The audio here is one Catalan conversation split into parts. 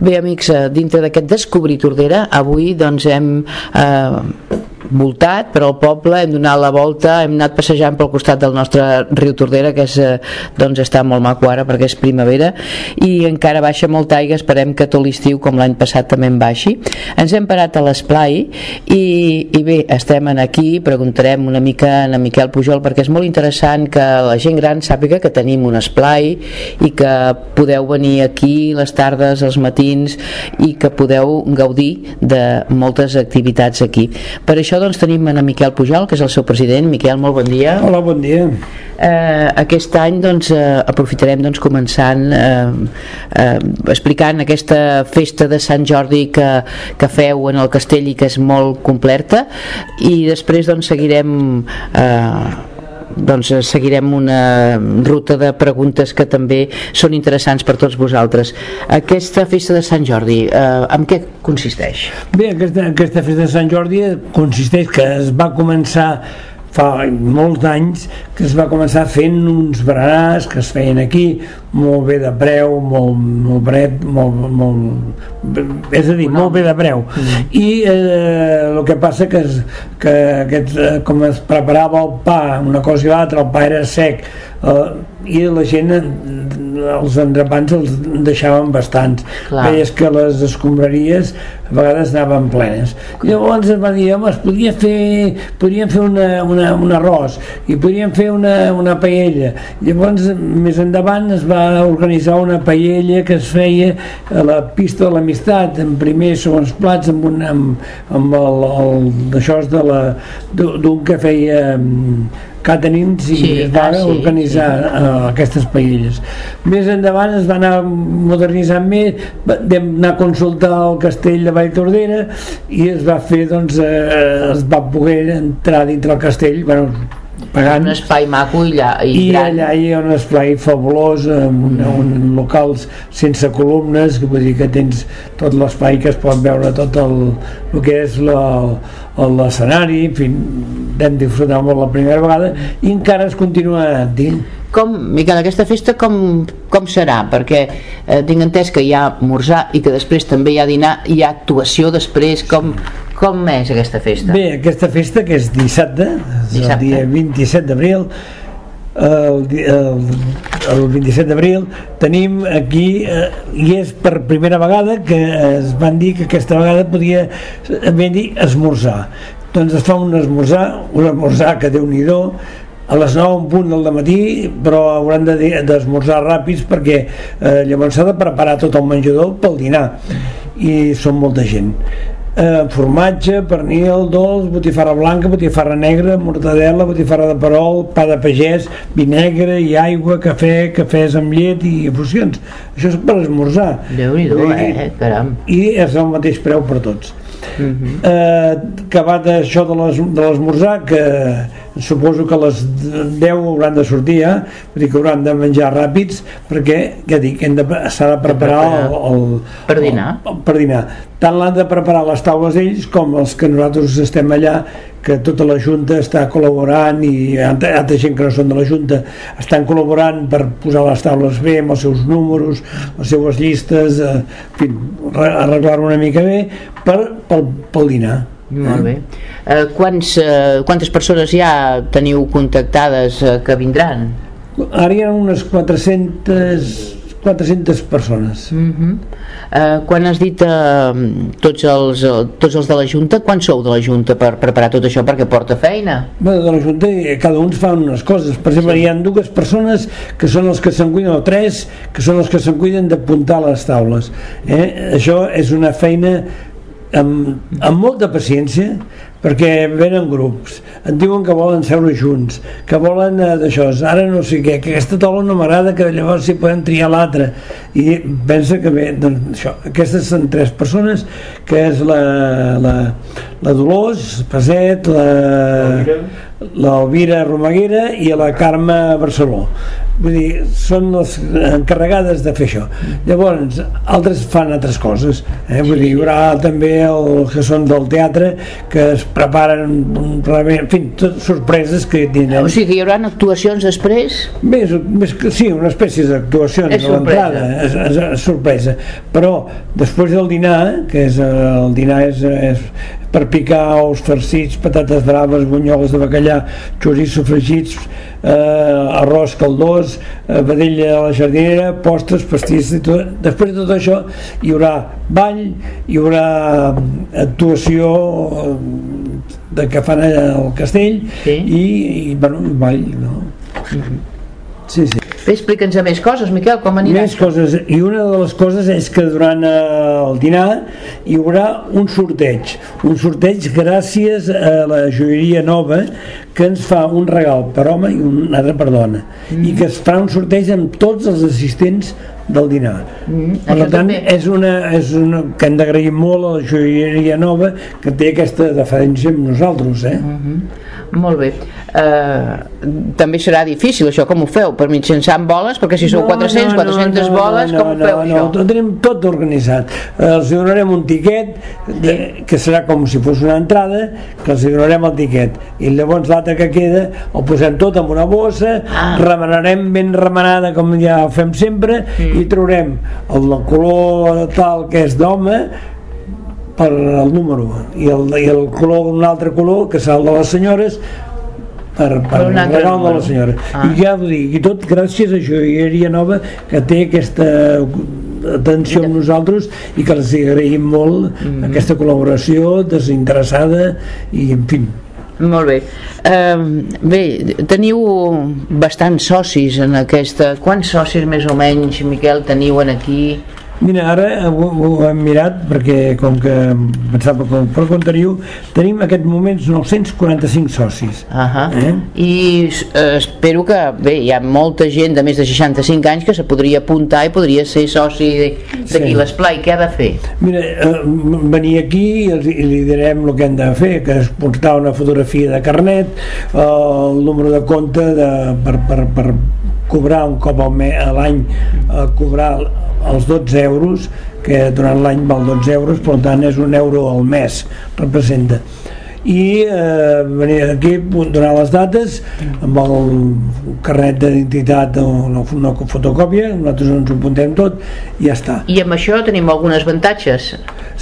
Bé, amics, eh, dintre d'aquest Descobrir Tordera, avui doncs hem eh, voltat per al poble, hem donat la volta, hem anat passejant pel costat del nostre riu Tordera, que és, eh, doncs està molt maco ara perquè és primavera, i encara baixa molta aigua, esperem que tot l'estiu, com l'any passat, també en baixi. Ens hem parat a l'esplai i, i bé, estem en aquí, preguntarem una mica a Miquel Pujol, perquè és molt interessant que la gent gran sàpiga que tenim un esplai i que podeu venir aquí les tardes, els matins, i que podeu gaudir de moltes activitats aquí. Per això doncs tenim en Miquel Pujol, que és el seu president. Miquel, molt bon dia. Hola, bon dia. Eh, aquest any doncs, eh, aprofitarem doncs, començant eh, eh, explicant aquesta festa de Sant Jordi que, que feu en el castell i que és molt completa i després doncs, seguirem eh, doncs seguirem una ruta de preguntes que també són interessants per tots vosaltres. Aquesta festa de Sant Jordi, eh, en què consisteix? Bé, aquesta, aquesta festa de Sant Jordi consisteix que es va començar fa molts anys que es va començar fent uns berenars que es feien aquí molt bé de preu molt, molt bret molt, molt, és a dir, molt bé de preu mm. i eh, el que passa que, es, que aquest, eh, com es preparava el pa una cosa i l'altra, el pa era sec eh, i la gent els entrepans els deixaven bastants. Clar. veies que les escombraries a vegades anaven plenes. Llavors es va dir, home, es podia fer podríem fer una, una, un arròs i podríem fer una, una paella. Llavors més endavant es va organitzar una paella que es feia a la pista de l'amistat en primers segons plats amb, un, amb, amb el, el, això de la d'un que feia caterings i sí, es va ah, sí, organitzar sí. Uh, aquestes paelles més endavant es va anar modernitzant més vam anar a consultar el castell de Valltordera i es va fer doncs eh, es va poder entrar dintre el castell bueno, pagant. Un espai maco i, allà, i, I gran. allà hi ha un espai fabulós, amb un, un locals sense columnes, que vull dir que tens tot l'espai que es pot veure tot el, el que és l'escenari, en fi, vam disfrutar molt la primera vegada i encara es continua anant com, Miquel, aquesta festa com, com serà? Perquè eh, tinc entès que hi ha morzar i que després també hi ha dinar, hi ha actuació després, com, com és aquesta festa? Bé, aquesta festa que és dissabte, dissabte. el dia 27 d'abril, el, el, el 27 d'abril tenim aquí eh, i és per primera vegada que es van dir que aquesta vegada podia ben dir esmorzar doncs es fa un esmorzar un esmorzar que déu nhi a les 9 en punt del matí però hauran d'esmorzar de, ràpids perquè eh, llavors s'ha de preparar tot el menjador pel dinar i són molta gent eh, formatge, pernil, dolç, botifarra blanca, botifarra negra, mortadela, botifarra de perol, pa de pagès, vi negre i aigua, cafè, cafès amb llet i infusions. Això és per esmorzar. Déu-n'hi-do, eh, caram. I és el mateix preu per tots. Uh mhm. -huh. eh, acabat això de l'esmorzar, que suposo que a les 10 hauran de sortir ja, vull dir que hauran de menjar ràpids perquè, ja dic, s'ha de preparar el, el, per dinar. el, per dinar. Tant l'han de preparar les taules ells com els que nosaltres estem allà que tota la Junta està col·laborant i altra gent que no són de la Junta estan col·laborant per posar les taules bé amb els seus números, les seues llistes eh, en fi, arreglar-ho una mica bé per, pel, pel dinar molt bé. Eh, quants, eh, quantes persones ja teniu contactades eh, que vindran? Ara hi ha unes 400, 400 persones. Uh -huh. eh, quan has dit eh, tots, els, tots els de la Junta, quan sou de la Junta per preparar tot això? Perquè porta feina. Bé, de la Junta eh, cada un fa unes coses. Per exemple, sí. hi ha dues persones que són els que se'n cuiden, o tres, que són els que se'n cuiden d'apuntar les taules. Eh? Això és una feina amb, amb molta paciència perquè venen grups. Et diuen que volen seure junts que volen eh, d'això, ara no sé què que aquesta taula no m'agrada, que llavors s'hi poden triar l'altra i pensa que bé, doncs això, aquestes són tres persones que és la, la, la Dolors Paset la, l'Alvira. Romaguera i la Carme Barceló. Vull dir, són les encarregades de fer això. Llavors, altres fan altres coses eh? vull dir, hi haurà també el que són del teatre que es preparen un, en fi, tot, sorpreses que tenen o sigui que hi haurà actuacions després? Més, més que sí, una espècie d'actuacions a l'entrada és, és, és, sorpresa. Però després del dinar que és, el dinar és, és per picar ous farcits, patates braves, bunyoles de bacallà, xoriços fregits, eh, arròs caldós, eh, vedella a la jardinera, postres, pastisses, i tot. després de tot això hi haurà ball, hi haurà actuació eh, de que fan allà al castell sí. i, i bueno, ball, no? Sí, sí. Bé, explica'ns més coses, Miquel, com anirà Més coses, i una de les coses és que durant el dinar hi haurà un sorteig, un sorteig gràcies a la joieria nova que ens fa un regal per home i un altre per dona, mm. i que es farà un sorteig amb tots els assistents del dinar. Mm, per tant, també. és una, és una que hem d'agrair molt a la joieria nova que té aquesta deferència amb nosaltres, eh? Mm -hmm molt bé. Uh, també serà difícil això, com ho feu? Per mitjançant boles? Perquè si sou no, 400, no, 400 no, boles, no, com ho feu no, això? No, tenim tot organitzat. Uh, els donarem un tiquet de, que serà com si fos una entrada, que els donarem el tiquet. I llavors l'altre que queda el posem tot en una bossa, ah. remenarem ben remenada com ja fem sempre mm. i traurem el color tal que és d'home per al número i el, i el color un altre color que serà el de les senyores per, per el regal de la senyora ah. i ja ho dic, i tot gràcies a Joieria Nova que té aquesta atenció amb nosaltres i que els agraïm molt mm -hmm. aquesta col·laboració desinteressada i en fi molt bé. Uh, bé, teniu bastants socis en aquesta... Quants socis més o menys, Miquel, teniu en aquí? Mira, ara ho, ho hem mirat perquè com que pensava que per com teniu, tenim en aquest moment 945 socis. Uh -huh. eh? I eh, espero que, bé, hi ha molta gent de més de 65 anys que se podria apuntar i podria ser soci d'aquí sí. l'esplai. Què ha de fer? Mira, eh, venir aquí i, i li direm el que hem de fer, que és portar una fotografia de carnet, eh, el número de compte de, per, per, per cobrar un cop a l'any eh, cobrar els 12 euros que durant l'any val 12 euros per tant és un euro al mes representa i eh, venir aquí donar les dates amb el carnet d'identitat o una, una fotocòpia nosaltres ens ho apuntem tot i ja està. I amb això tenim algunes avantatges.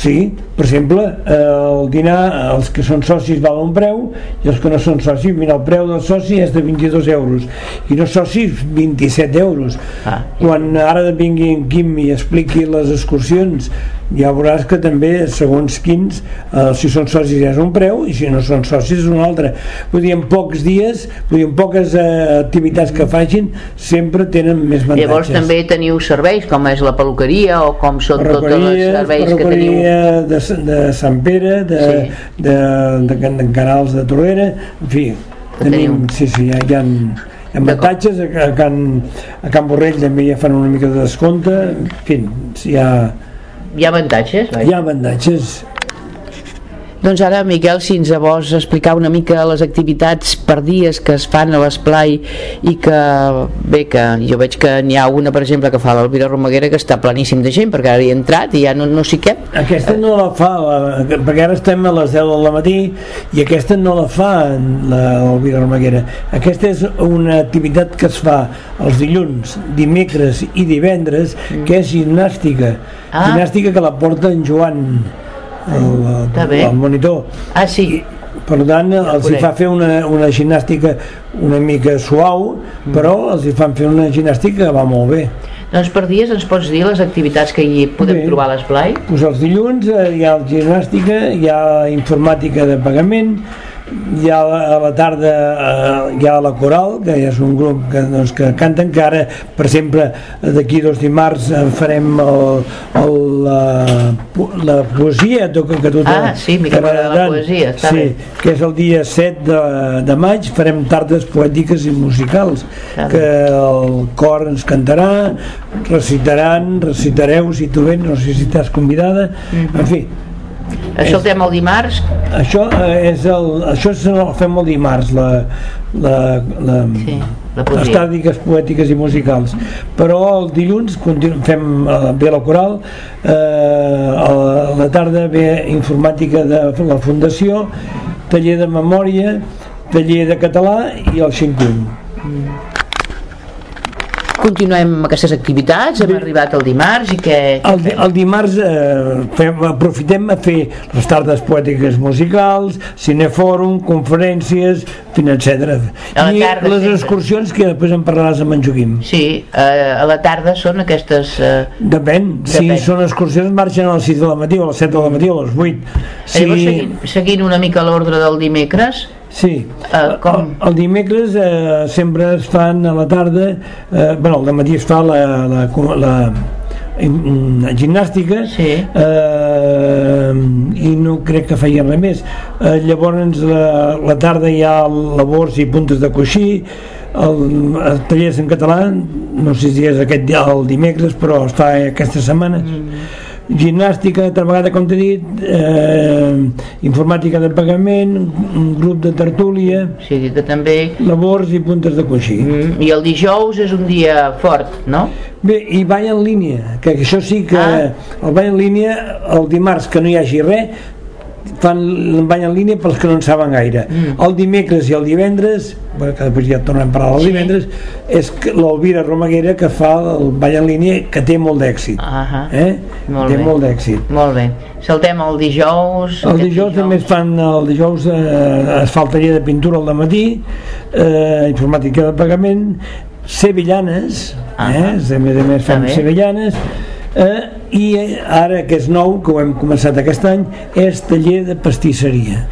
Sí, per exemple eh, el dinar, els que són socis val un preu i els que no són socis mira, el preu del soci és de 22 euros i no socis 27 euros. Ah. quan ara vingui en Quim i expliqui les excursions ja veuràs que també segons quins eh, si són socis és un preu i si no són socis és un altre. Vull dir, en pocs dies, vull dir, en poques eh, activitats que facin sempre tenen més avantatges. Llavors també teniu serveis com és la peluqueria o com són tots els serveis que teniu? de, de Sant Pere de, sí. de, de, de, de Canals de Torrera en fi, tenim, sí, sí, hi ha, hi ha avantatges. A, a, Can, a Can Borrell també ja fan una mica de descompte. En fi, hi ha hi ha avantatges? Hi ha avantatges. Doncs ara, Miquel, si ens vols explicar una mica les activitats per dies que es fan a l'esplai i que, bé, que jo veig que n'hi ha una, per exemple, que fa l'Alvira Romaguera que està planíssim de gent, perquè ara hi ha entrat i ja no, no sé què. Aquesta no la fa, la, perquè ara estem a les 10 del matí i aquesta no la fa l'Alvira Romaguera. Aquesta és una activitat que es fa els dilluns, dimecres i divendres, mm. que és gimnàstica. Ah. Gimnàstica que la porta en Joan el, el monitor ah sí I, per tant ja els hi fa fer una, una gimnàstica una mica suau mm. però els hi fan fer una gimnàstica que va molt bé doncs per dies ens pots dir les activitats que hi podem bé. trobar a l'esplai? Pues els dilluns eh, hi ha el gimnàstica, hi ha informàtica de pagament, hi ha a la tarda eh, hi ha la coral que és un grup que, doncs, que canten que ara per exemple d'aquí dos dimarts eh, farem el, el, la, la poesia que, que tu ah, sí, que la poesia sí, bé. que és el dia 7 de, de maig farem tardes poètiques i musicals està que bé. el cor ens cantarà recitaran, recitareu si tu vens, no sé si estàs convidada mm -hmm. en fi això el fem el dimarts? Això eh, és el, això és el fem el dimarts, la, la, la, sí, la tàrdiques poètiques i musicals. Però el dilluns fem eh, bé la coral, eh, a la tarda ve informàtica de la Fundació taller de memòria, taller de català i el xincuny. Continuem amb aquestes activitats, hem arribat el dimarts i què... El, di- el dimarts eh, fem, aprofitem a fer les tardes poètiques musicals, cinefòrum, conferències, etc. A la I tarda les sempre. excursions que després en parlaràs amb en Joaquim. Sí, eh, a la tarda són aquestes... Eh, Depèn, si Depèn. són excursions marxen a les 6 de la matí o a les 7 de la matí o a les 8. sí. Llavors, seguint, seguint una mica l'ordre del dimecres, Sí, Eh, com? el, el dimecres eh, sempre es fan a la tarda, eh, bueno, al matí es fa la, la, la, la, la gimnàstica Sí. eh, i no crec que feien res més eh, llavors la, la tarda hi ha labors i puntes de coixí el, el tallers en català no sé si és aquest dia el dimecres però es fa aquesta setmana Mm. Gimnàstica, altra vegada com t'he dit eh, informàtica de pagament un grup de tertúlia sigui que també... labors i puntes de coixí Mm, I el dijous és un dia fort, no? Bé, i ball en línia, que això sí que Ah. el ball en línia, el dimarts que no hi hagi res, fan ball en línia pels que no en saben gaire. Mm. El dimecres i el divendres, bueno, que després ja tornem a parlar del Sí. divendres, és que l'Alvira Romaguera que fa el ball en línia que té molt d'èxit. Ahà. Eh? Molt té bé. molt d'èxit. Molt bé. Saltem el dijous... El aquest dijous també es fan, el dijous eh, es fa el taller de pintura al matí, eh, informàtica de pagament, sevillanes, Ah. eh, a més a més fan sevillanes, eh, i eh, ara que és nou, que ho hem començat aquest any, és taller de pastisseria.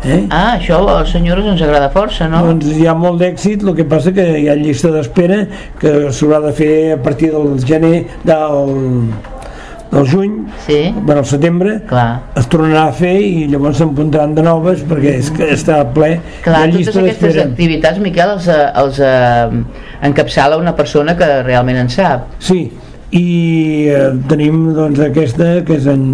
Eh? Ah, això a les senyores ens agrada força, no? Doncs hi ha molt d'èxit, el que passa que hi ha llista d'espera que s'haurà de fer a partir del gener del, del juny, Sí, bueno, al setembre, clar. es tornarà a fer i llavors se'n puntaran de noves perquè és que està ple Clar, de totes llista aquestes d'espera. activitats, Miquel, els, eh, els eh, encapçala una persona que realment en sap. Sí, i eh, tenim doncs aquesta que és en,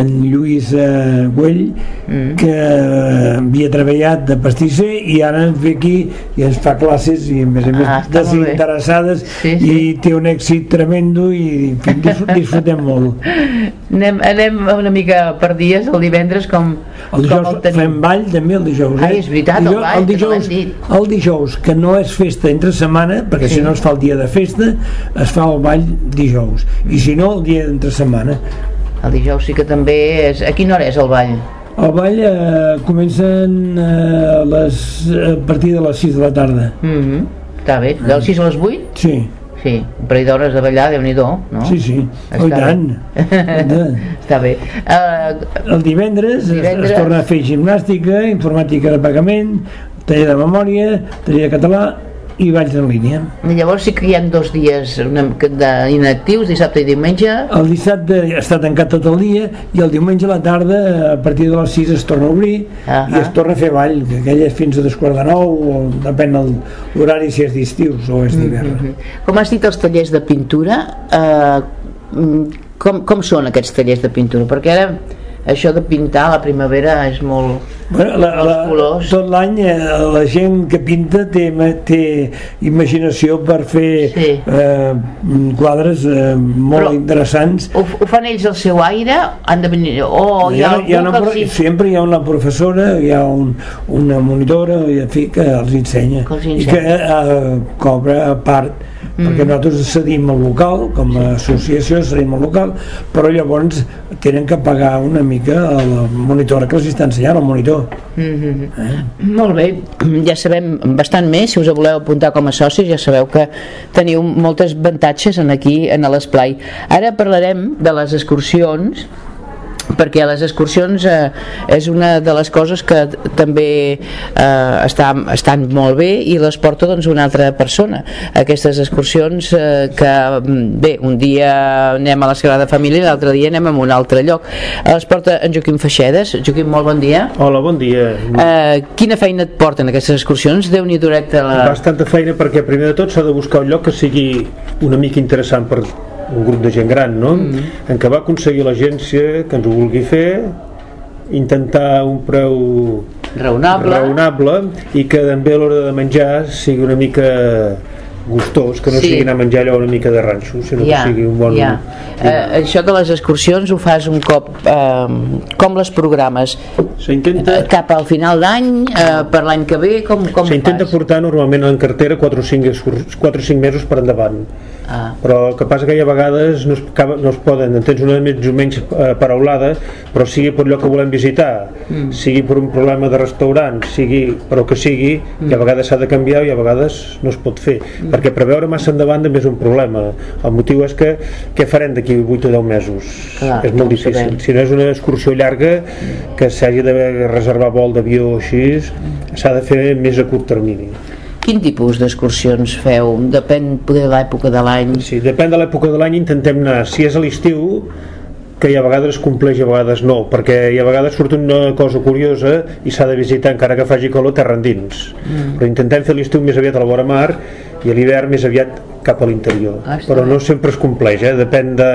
en Lluís eh, Güell Mm. que eh, havia treballat de pastisser i ara ens ve aquí i ens fa classes i a més a més Ah, desinteressades Sí, sí. i té un èxit tremendo i disfrutem molt Anem, anem una mica per dies, el divendres, com, el com dijous el tenim. fem ball també el dijous eh? Ai, és veritat, el Dijous- ball, el que no dijous, el dijous que no és festa entre setmana perquè Sí. si no es fa el dia de festa es fa el ball dijous i si no el dia d'entre setmana El dijous sí que també és... A quina hora és el ball? el ball eh, comencen eh, a, les, a partir de les 6 de la tarda Mm -hmm. Està bé, del 6 a les 8? sí, Sí, un parell d'hores de ballar, déu nhi no? sí, sí Està oh, i bé. tant De- Està bé. Uh, el divendres, Divendres. Es, es torna a fer gimnàstica informàtica de pagament taller de memòria taller de català i balls en línia llavors sí que hi ha dos dies de inactius, dissabte i diumenge. El dissabte està tancat tot el dia i el diumenge a la tarda, a partir de les 6 es torna a obrir Ahà. i es torna a fer ball, que aquell és fins a dos quarts de nou o depèn l'horari si és d'estius o és d'hivern. Mhm. Com has dit els tallers de pintura, eh, com, com són aquests tallers de pintura? Perquè ara això de pintar a la primavera és molt... Bueno, la, la, colors. tot l'any eh, la gent que pinta té, té imaginació per fer Sí. eh, quadres eh, molt Però- interessants Ho, ho fan ells al seu aire? Han de venir... O hi ha, hi ha una, els sempre hi ha una professora, hi ha un, una monitora i fi, que els ensenya, Que els i ensenya. que eh, cobra a part Mm. perquè nosaltres cedim al local com a associació cedim al local però llavors tenen que pagar una mica a la monitora que els està ensenyant el monitor Mm -hmm. Molt bé, ja sabem bastant més, si us voleu apuntar com a socis ja sabeu que teniu moltes avantatges en aquí en l'esplai. Ara parlarem de les excursions perquè les excursions eh, és una de les coses que també eh, està, estan molt bé i les porta doncs una altra persona aquestes excursions eh, que mm, bé, un dia anem a la Sagrada Família i l'altre dia anem a un altre lloc les porta en Joaquim Feixedes Joaquim, molt bon dia Hola, bon dia. eh, quina feina et porten aquestes excursions? Déu-n'hi directe la... Bastanta feina perquè primer de tot s'ha de buscar un lloc que sigui una mica interessant per un grup de gent gran, no? Mm -hmm. En què va aconseguir l'agència que ens ho vulgui fer, intentar un preu raonable raonable i que també a l'hora de menjar sigui una mica gustós, que no Sí. sigui anar a menjar allò una mica de ranxo, sinó Ja, que sigui un bon... ja. Eh, això de les excursions ho fas un cop eh, com les programes S'intenta Eh, cap al final d'any eh, per l'any que ve com, com s'intenta portar normalment en cartera 4 o 5, excurs- 4 o 5 mesos per endavant ah, però el que passa que hi ha vegades no es, no es poden, en tens una més o menys eh, paraulada, però sigui per allò que volem visitar, mm. sigui per un problema de restaurant, sigui per el que sigui, mm. i a vegades s'ha de canviar i a vegades no es pot fer, mm. Perquè preveure massa endavant també és un problema. El motiu és que què farem d'aquí 8 o 10 mesos? Clar, és molt difícil. sabem. Si no és una excursió llarga, que s'hagi de reservar vol d'avió o així, s'ha de fer més a curt termini. quin tipus d'excursions feu? depèn de l'època de l'any Sí, depèn de l'època de l'any intentem anar, si és a l'estiu que hi ha vegades es compleix i a vegades no perquè hi ha vegades surt una cosa curiosa i s'ha de visitar encara que faci calor terra endins mm. però intentem fer l'estiu més aviat a la vora mar i a l'hivern més aviat cap a l'interior. Ah, però no sempre es compleix eh? depèn de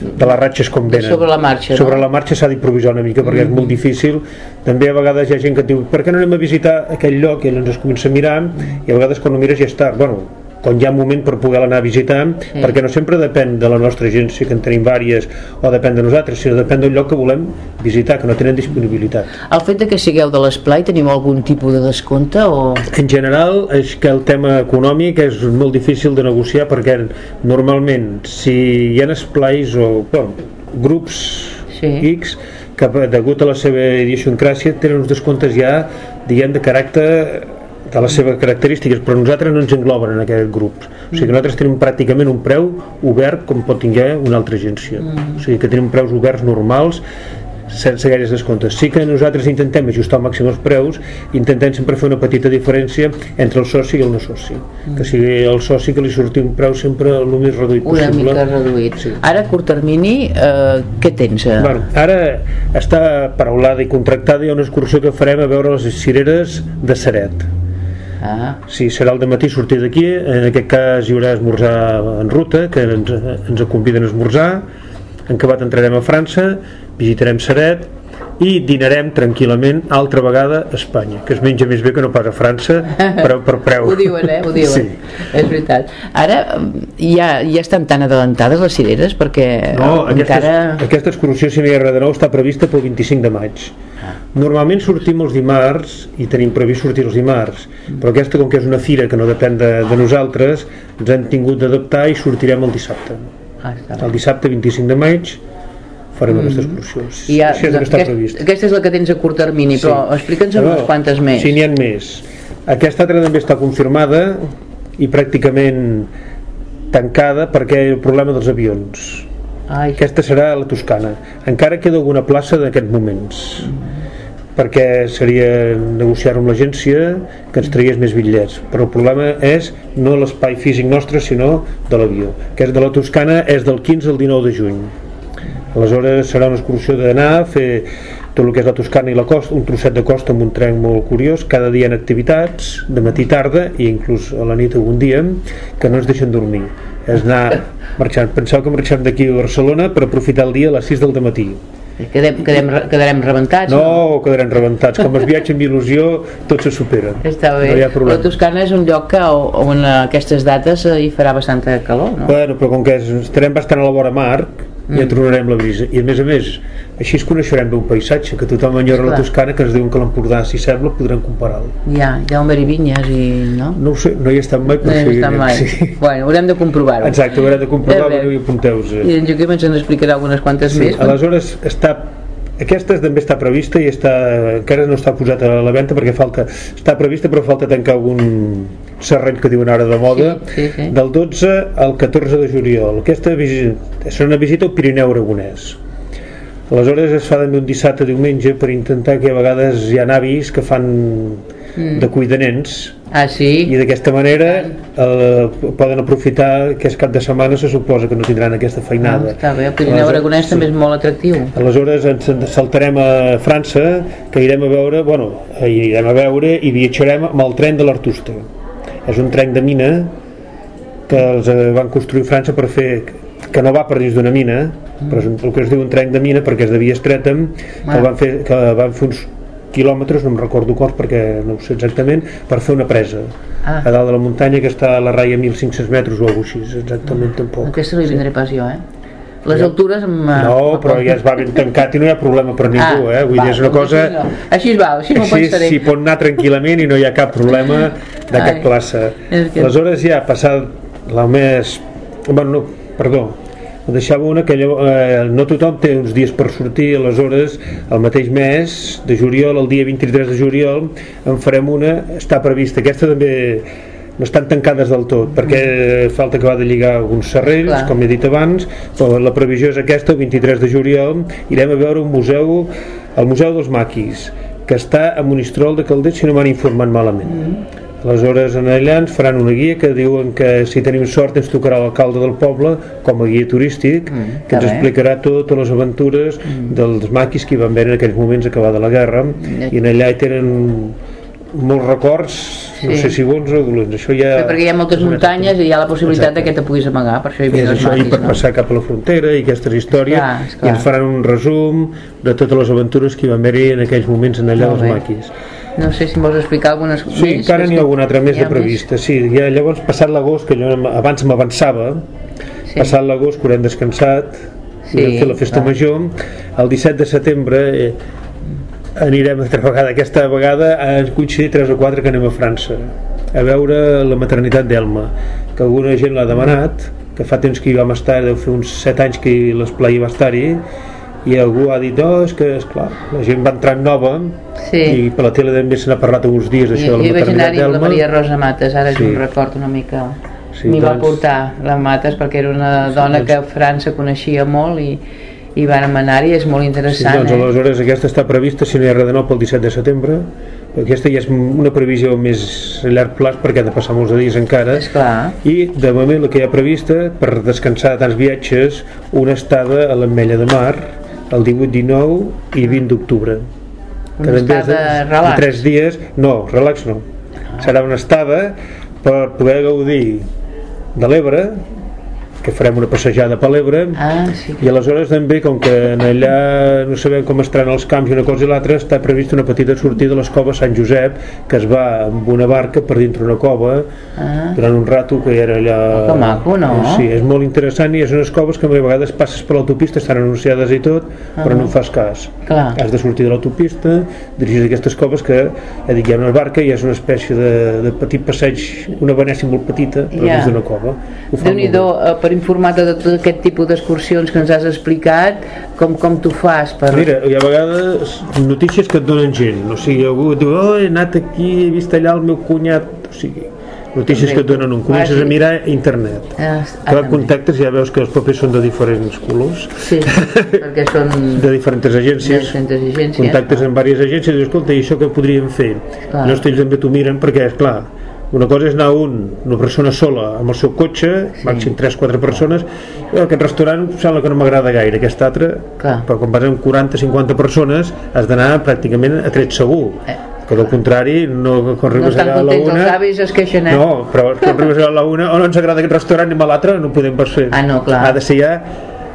de les ratxes com venen. sobre la marxa, sobre no? la marxa s'ha d'improvisar una mica perquè és molt difícil. També a vegades hi ha gent que diu per què no anem a visitar aquell lloc? I llavors es comença a mirar i a vegades quan ho mires ja és tard bueno, quan hi ha moment per poder anar a visitar Sí. perquè no sempre depèn de la nostra agència que en tenim vàries o depèn de nosaltres sinó depèn del lloc que volem visitar que no tenen disponibilitat el fet de que sigueu de l'esplai teniu algun tipus de descompte o... En general, és que el tema econòmic és molt difícil de negociar perquè normalment si hi ha esplais o bueno, grups Sí. X que degut a la seva idiosincràsia tenen uns descomptes ja diguem de caràcter de les seves característiques, però nosaltres no ens engloben en aquest grup. O sigui que nosaltres tenim pràcticament un preu obert com pot tinguer una altra agència. O sigui que tenim preus oberts normals sense gaires descomptes. Sí que nosaltres intentem ajustar al màxim els preus i intentem sempre fer una petita diferència entre el soci i el no soci. Que sigui el soci que li surti un preu sempre el més reduït una possible. mica reduït Sí. ara a curt termini eh, què tens? Eh? Bueno, ara està paraulada i contractada hi ha una excursió que farem a veure les cireres de Saret. Ah, Sí, serà el matí sortir d'aquí, en aquest cas hi haurà esmorzar en ruta, que ens, ens conviden a esmorzar, en acabat entrarem a França, visitarem Saret i dinarem tranquil·lament altra vegada a Espanya, que es menja més bé que no pas a França per, per preu. ho diuen, eh? Ho diuen. Sí. És veritat. Ara eh, ja, ja estan tan adelantades les cireres perquè No, encara... aquesta excursió, si no hi ha res de nou, està prevista pel 25 de maig. Normalment sortim els dimarts i tenim previst sortir els dimarts, però aquesta, com que és una fira que no depèn de, de nosaltres, ens hem tingut d'adaptar i sortirem el dissabte. Ah, El dissabte 25 de maig farem aquesta excursió. I ja, Així és que està aquest, previst. aquesta és la que tens a curt termini, però explica'ns No, unes quantes més. Sí, n'hi ha més. Aquesta altra també està confirmada i pràcticament tancada perquè el problema dels avions. Ai, Aquesta serà a la Toscana. Encara queda alguna plaça d'aquests moments perquè seria negociar amb l'agència que ens tragués més bitllets. Però el problema és no l'espai físic nostre sinó de l'avió que és de la Toscana és del 15 al 19 de juny. Aleshores serà una excursió d'anar a fer tot el que és la Toscana i la costa un trosset de costa amb un tren molt curiós cada dia en activitats, de matí tarda i inclús a la nit algun dia que no ens deixen dormir. És anar marxant, penseu que marxem d'aquí a Barcelona per aprofitar el dia a les 6 del matí quedem, quedem, quedarem rebentats? no, quedarem rebentats. Com es viatja amb il·lusió, tot se supera. Està bé. No hi ha la. Toscana és un lloc que, on aquestes dates eh, hi farà bastanta calor, no? Bueno, però com que estarem bastant a la vora mar, ja Mm. tornarem la brisa. I a més a més, així es coneixerem bé un paisatge, que tothom enyora la. Toscana, que ens diuen que l'Empordà, si sembla, podran comparar-lo. Ja, hi ha un i vinyes i... no? No ho sé, no hi he estat mai, No hi estat mai. sí. Bueno, haurem de comprovar-ho. Exacte, haurem de comprovar, Eh, i apunteu-vos. I en Joaquim ens en explicarà algunes quantes Sí, més. aleshores està aquesta també està prevista i està, encara no està posat a la venda perquè falta, està prevista però falta tancar algun serrell que diuen ara de moda Sí, sí, sí. del 12 al 14 de juliol aquesta visita, serà una visita al Pirineu Aragonès aleshores es fa també un dissabte diumenge per intentar que a vegades hi ha avis que fan de cuida nens Ah, sí? i d'aquesta manera eh, poden aprofitar que és cap de setmana se suposa que no tindran aquesta Ah, feinada està bé, el Pirineu Aleshores, Aragonès sí. també és molt atractiu. Aleshores ens saltarem a França, que irem a veure, bueno, irem a veure i viatjarem amb el tren de l'Artusta. És un tren de mina que els eh, van construir a França per fer que no va per dins d'una mina, però és un- el que es diu un tren de mina perquè és de via estreta, que Ah. van fer, que van fer uns, quilòmetres, no em recordo cor perquè no ho sé exactament, per fer una presa Ah. a dalt de la muntanya que està a la raia 1.500 metres o alguna cosa així, exactament tampoc. Aquesta no hi vindré pas jo, eh? Les altures... Amb, No, però ja es va ben tancat i no hi ha problema per ningú, eh? Vull va, dir, és una doncs cosa... Així, no. així va, així m'ho Així pensaré. s'hi pot anar tranquil·lament i no hi ha cap problema de cap classe. que- Aleshores ja passat el mes... Bueno, no, perdó, em deixava una que allò, eh, no tothom té uns dies per sortir, aleshores el mateix mes de juliol, el dia 23 de juliol, en farem una, està prevista, aquesta també no estan tancades del tot perquè falta acabar de lligar alguns serrells Clar. com he dit abans però la previsió és aquesta, el 23 de juliol irem a veure un museu el Museu dels Maquis que està a Monistrol de Calders si no m'han informat malament aleshores en allà ens faran una guia que diuen que si tenim sort ens tocarà l'alcalde del poble com a guia turístic Mm, que ens bé. explicarà totes les aventures dels maquis que hi van veure en aquells moments acabada la guerra i en allà hi tenen molts records no Sí. sé si bons o dolents això ja Sí, perquè hi ha moltes muntanyes i hi ha la possibilitat de que te puguis amagar, per això hi i els això, i maquis, per no? passar cap a la frontera i aquestes històries Clar, i ens faran un resum de totes les aventures que hi van haver en aquells moments en allà dels bé. maquis No sé si em vols explicar algunes sí, més. encara n'hi ha alguna altra més de prevista sí, ja, llavors passat l'agost que jo abans m'avançava Sí. passat l'agost que haurem descansat Sí, fer la festa clar. major el 17 de setembre eh, anirem altra vegada aquesta vegada han coincidit 3 o 4 que anem a França a veure la maternitat d'Elma que alguna gent l'ha demanat que fa temps que hi vam estar deu fer uns 7 anys que l'esplai va estar-hi i algú ha dit, oh, és que esclar, la gent va entrar nova Sí. i per la tele també se n'ha parlat uns dies I, d'això de jo la maternitat amb la d'Elma Maria Rosa Mates, ara Sí. sí. em recordo una mica. Sí, M'hi va doncs- portar la Mates perquè era una dona doncs- que a França coneixia molt i, i vàrem anar-hi, és molt Sí, interessant. doncs eh? aleshores aquesta està prevista si no hi ha res de nou pel 17 de setembre aquesta ja és una previsió més a llarg plaç perquè ha de passar molts dies encara És clar. i de moment el que hi ha prevista per descansar de tants viatges una estada a l'Ametlla de Mar el 18, 19 i 20 d'octubre. Una estada relax. de 3 dies no, relax no. Serà una estada per poder gaudir de l'Ebre que farem una passejada per l'Ebre Ah, sí. i aleshores també, com que en allà no sabem com estaran els camps i una cosa i l'altra, està prevista una petita sortida de les coves Sant Josep, que es va amb una barca per dintre una cova Ah, durant un rato que era allà... Oh, que maco, no? Sí, és molt interessant i és unes coves que a vegades passes per l'autopista, estan anunciades i tot, però no en fas cas. clar. Has de sortir de l'autopista, dirigir aquestes coves que, ja dic, hi ha una barca i és una espècie de, de petit passeig, una venècia molt petita, però Ja. dins d'una cova. Déu-n'hi-do, bé. Per informar-te de tot aquest tipus d'excursions que ens has explicat, com, com tu fas per... Mira, hi ha vegades notícies que et donen gent, o sigui, algú et diu, oh, he anat aquí, he vist allà el meu cunyat, o sigui, notícies que et donen un, comences a mirar internet. Ah, Que també. contactes ja veus que els papers són de diferents colors, Sí, perquè són de diferents agències, diferents agències. contactes amb diverses agències i dius, escolta, i això què podríem fer? Clar. No ells també t'ho miren perquè, és clar, una cosa és anar un, una persona sola amb el seu cotxe, Sí. màxim 3-4 persones aquest restaurant sembla que no m'agrada gaire aquest altre, Clar. però quan vas amb 40-50 persones has d'anar pràcticament a tret segur Eh. que del contrari no, quan No arribes allà a la contents els una avis, es queixen, eh? no, però quan arribes a la una o no ens agrada aquest restaurant anem a l'altre, no podem pas fer Ah, no, clar. ha de ser ja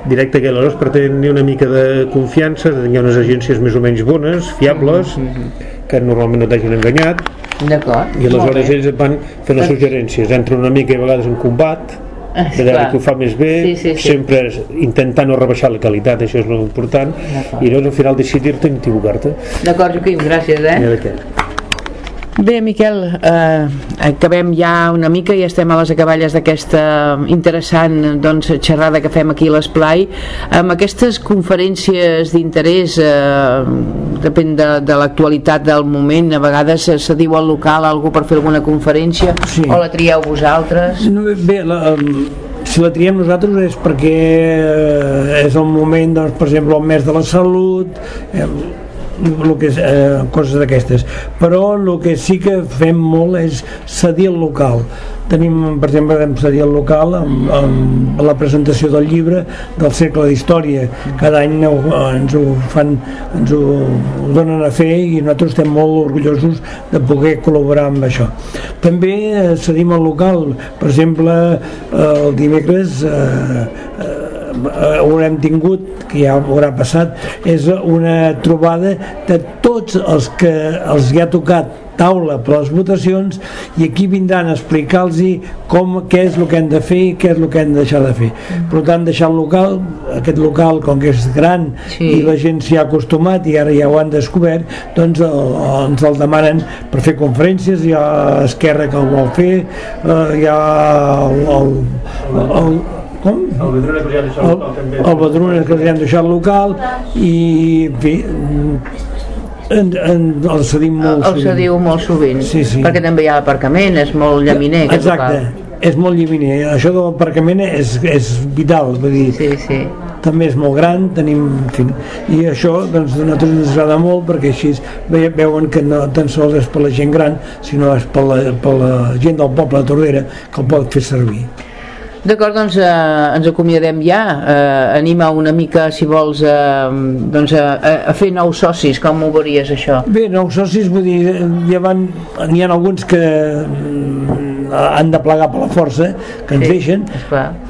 directe que aleshores per tenir una mica de confiança de tenir unes agències més o menys bones, fiables Mm-hmm. Que normalment no t'hagin enganyat D'acord. i aleshores Molt ells et van fent les suggerències entra una mica i a vegades en combat Ah, clar. qui ho fa més bé Sí, sí, sí. sempre és intentar no rebaixar la qualitat això és important D'acord. i llavors al final decidir-te i equivocar-te D'acord, Joaquim, gràcies, eh? Bé, Miquel, eh, acabem ja una mica i estem a les acaballes d'aquesta interessant doncs, xerrada que fem aquí a l'Esplai. Amb aquestes conferències d'interès, eh, depèn de, de l'actualitat del moment, a vegades se, se diu al local algú per fer alguna conferència Sí. o la trieu vosaltres? No, bé, la, si la triem nosaltres és perquè eh, és el moment, doncs, per exemple, el mes de la salut, eh, el que és, eh, coses d'aquestes. Però el que sí que fem molt és cedir el local. Tenim, per exemple, vam cedir el local amb, amb la presentació del llibre del Cercle d'Història. Cada any ho, ens ho fan, ens ho, ho donen a fer i nosaltres estem molt orgullosos de poder col·laborar amb això. També eh, cedim el local, per exemple, eh, el dimecres eh, eh, eh, haurem tingut, que ja haurà passat, és una trobada de tots els que els hi ha tocat taula per les votacions i aquí vindran a explicar-los com, què és el que hem de fer i què és el que hem de deixar de fer. Per tant, deixar el local, aquest local, com que és gran sí. i la gent s'hi ha acostumat i ara ja ho han descobert, doncs el, el, ens el demanen per fer conferències, hi ha Esquerra que el vol fer, eh, hi ha el, el, el, el com? El Badruna que els han deixat local també. El que els han deixat local i en fi, en, en, el cedim molt el cediu molt sovint sí, sí. perquè també hi ha aparcament, és molt llaminer exacte, local. és molt llaminer això de l'aparcament és, és vital vull dir, sí, sí. també és molt gran tenim, en fi, i això doncs, a nosaltres ens agrada molt perquè així veuen que no tan sols és per la gent gran sinó és per la, per la gent del poble de Tordera que el pot fer servir D'acord, doncs eh, ens acomiadem ja. Eh, anima una mica, si vols, eh, doncs a, a fer nous socis. Com ho veuries, això? Bé, nous socis, vull dir, ja van... N'hi ha alguns que han de plegar per la força que ens sí, deixen.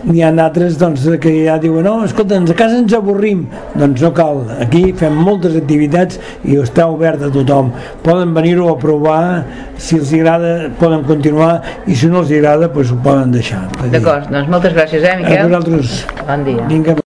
n'hi ha altres doncs, que ja diuen no, escolta, a casa ens avorrim. Doncs no cal, aquí fem moltes activitats i està obert a tothom. Poden venir-ho a provar si els agrada poden continuar i si no els agrada doncs ho poden deixar. D'acord, doncs moltes gràcies eh Miquel? a vosaltres. Bon dia. Vinga.